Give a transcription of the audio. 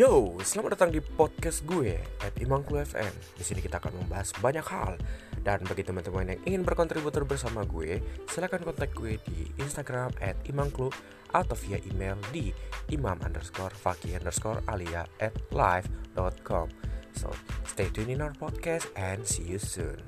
Yo, selamat datang di podcast gue at Imangklu FM. Di sini kita akan membahas banyak hal. Dan bagi teman-teman yang ingin berkontributor bersama gue, silahkan kontak gue di Instagram at Imangklu atau via email di imam underscore faki underscore alia at live.com. So, stay tuned in our podcast and see you soon.